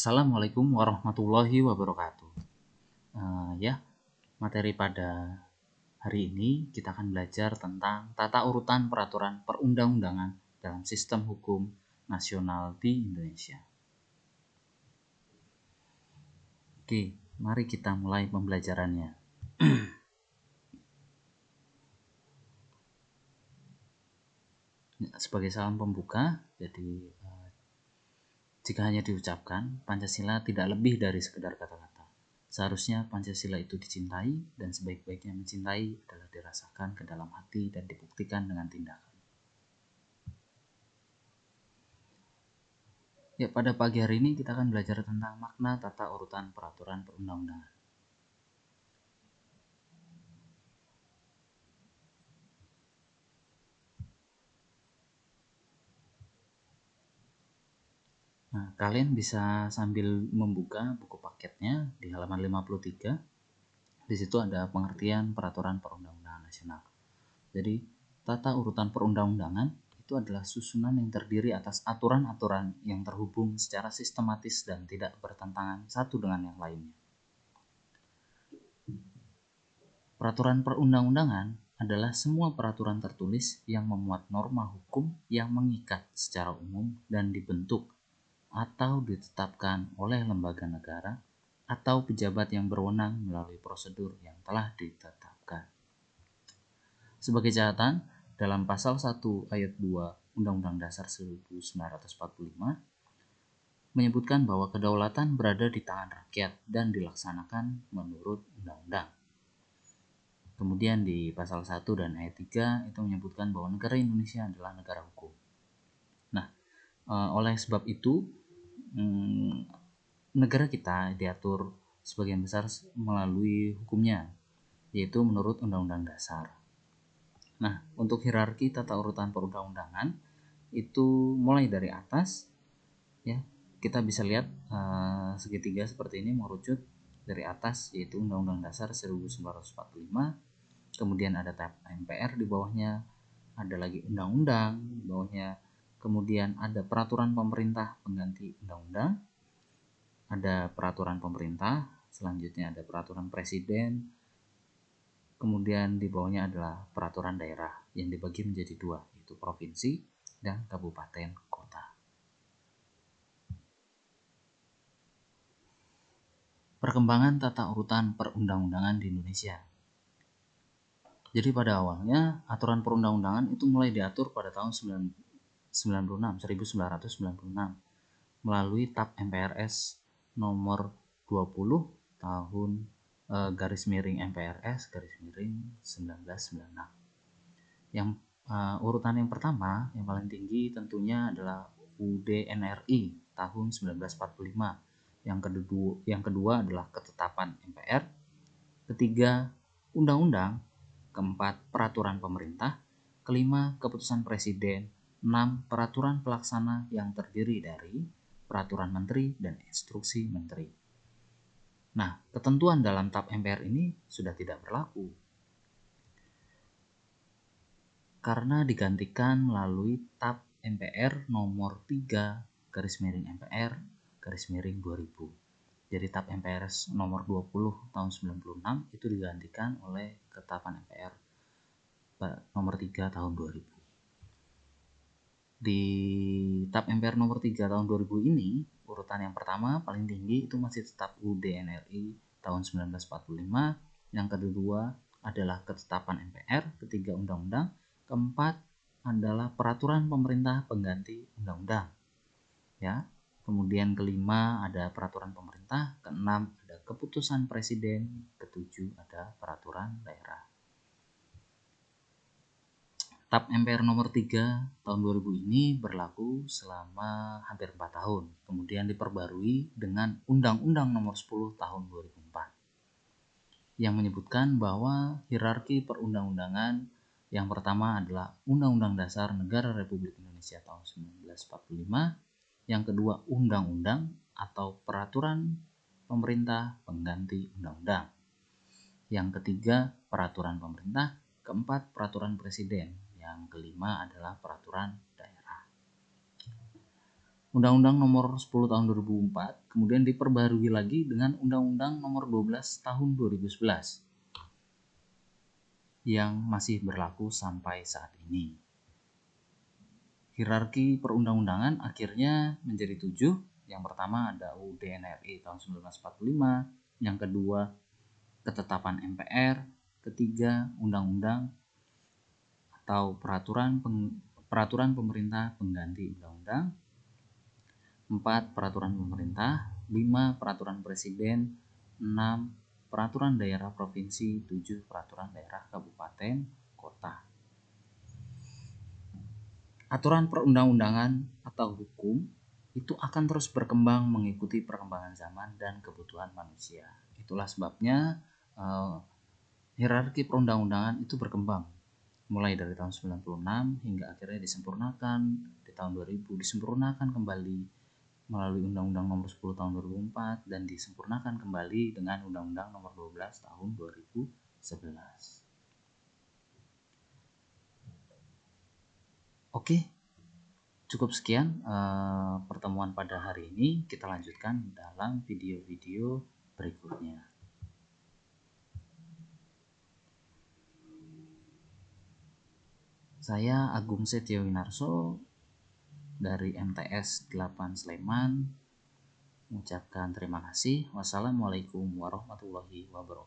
Assalamualaikum warahmatullahi wabarakatuh. Uh, ya, materi pada hari ini kita akan belajar tentang tata urutan peraturan perundang-undangan dalam sistem hukum nasional di Indonesia. Oke, mari kita mulai pembelajarannya. Sebagai salam pembuka, jadi jika hanya diucapkan, Pancasila tidak lebih dari sekedar kata-kata. Seharusnya Pancasila itu dicintai dan sebaik-baiknya mencintai adalah dirasakan ke dalam hati dan dibuktikan dengan tindakan. Ya, pada pagi hari ini kita akan belajar tentang makna tata urutan peraturan perundang-undangan. Nah, kalian bisa sambil membuka buku paketnya di halaman 53. Di situ ada pengertian peraturan perundang-undangan nasional. Jadi, tata urutan perundang-undangan itu adalah susunan yang terdiri atas aturan-aturan yang terhubung secara sistematis dan tidak bertentangan satu dengan yang lainnya. Peraturan perundang-undangan adalah semua peraturan tertulis yang memuat norma hukum yang mengikat secara umum dan dibentuk atau ditetapkan oleh lembaga negara atau pejabat yang berwenang melalui prosedur yang telah ditetapkan. Sebagai catatan, dalam pasal 1 ayat 2 Undang-Undang Dasar 1945 menyebutkan bahwa kedaulatan berada di tangan rakyat dan dilaksanakan menurut undang-undang. Kemudian di pasal 1 dan ayat 3 itu menyebutkan bahwa negara Indonesia adalah negara hukum. Nah, eh, oleh sebab itu hmm, negara kita diatur sebagian besar melalui hukumnya, yaitu menurut Undang-Undang Dasar. Nah, untuk hierarki tata urutan perundang-undangan itu mulai dari atas, ya kita bisa lihat uh, segitiga seperti ini merucut dari atas yaitu Undang-Undang Dasar 1945, kemudian ada tab MPR di bawahnya, ada lagi undang-undang, di bawahnya kemudian ada peraturan pemerintah pengganti undang-undang, ada peraturan pemerintah, selanjutnya ada peraturan presiden, kemudian di bawahnya adalah peraturan daerah yang dibagi menjadi dua, yaitu provinsi dan kabupaten kota. Perkembangan tata urutan perundang-undangan di Indonesia. Jadi pada awalnya aturan perundang-undangan itu mulai diatur pada tahun 96 1996 melalui TAP MPRS nomor 20 tahun e, garis miring MPRS garis miring 1996 yang e, urutan yang pertama yang paling tinggi tentunya adalah UDNRI tahun 1945 yang kedua yang kedua adalah ketetapan MPR ketiga undang-undang. Keempat peraturan pemerintah. Kelima keputusan presiden 6. Peraturan pelaksana yang terdiri dari peraturan menteri dan instruksi menteri. Nah, ketentuan dalam TAP MPR ini sudah tidak berlaku karena digantikan melalui TAP MPR nomor 3 garis miring MPR garis miring 2000. Jadi TAP MPR nomor 20 tahun 96 itu digantikan oleh ketetapan MPR nomor 3 tahun 2000 di TAP MPR nomor 3 tahun 2000 ini, urutan yang pertama paling tinggi itu masih tetap UDNRI tahun 1945, yang kedua adalah ketetapan MPR, ketiga undang-undang, keempat adalah peraturan pemerintah pengganti undang-undang. Ya. Kemudian kelima ada peraturan pemerintah, keenam ada keputusan presiden, ketujuh ada peraturan daerah. TAP MPR nomor 3 tahun 2000 ini berlaku selama hampir 4 tahun, kemudian diperbarui dengan Undang-Undang nomor 10 tahun 2004 yang menyebutkan bahwa hierarki perundang-undangan yang pertama adalah Undang-Undang Dasar Negara Republik Indonesia tahun 1945, yang kedua Undang-Undang atau Peraturan Pemerintah Pengganti Undang-Undang. Yang ketiga, Peraturan Pemerintah, keempat, Peraturan Presiden yang kelima adalah peraturan daerah. Undang-Undang Nomor 10 Tahun 2004 kemudian diperbarui lagi dengan Undang-Undang Nomor 12 Tahun 2011 yang masih berlaku sampai saat ini. Hierarki perundang-undangan akhirnya menjadi tujuh. Yang pertama ada UUD NRI tahun 1945, yang kedua ketetapan MPR, ketiga undang-undang atau peraturan peng, peraturan pemerintah pengganti undang-undang, 4. Peraturan pemerintah 5. Peraturan presiden 6. Peraturan daerah provinsi 7. Peraturan daerah kabupaten kota Aturan perundang-undangan atau hukum itu akan terus berkembang mengikuti perkembangan zaman dan kebutuhan manusia. Itulah sebabnya uh, hierarki perundang-undangan itu berkembang mulai dari tahun 96 hingga akhirnya disempurnakan di tahun 2000 disempurnakan kembali melalui Undang-Undang Nomor 10 Tahun 2004 dan disempurnakan kembali dengan Undang-Undang Nomor 12 Tahun 2011. Oke, cukup sekian uh, pertemuan pada hari ini. Kita lanjutkan dalam video-video berikutnya. Saya Agung Setio Winarso dari MTS 8 Sleman mengucapkan terima kasih. Wassalamualaikum warahmatullahi wabarakatuh.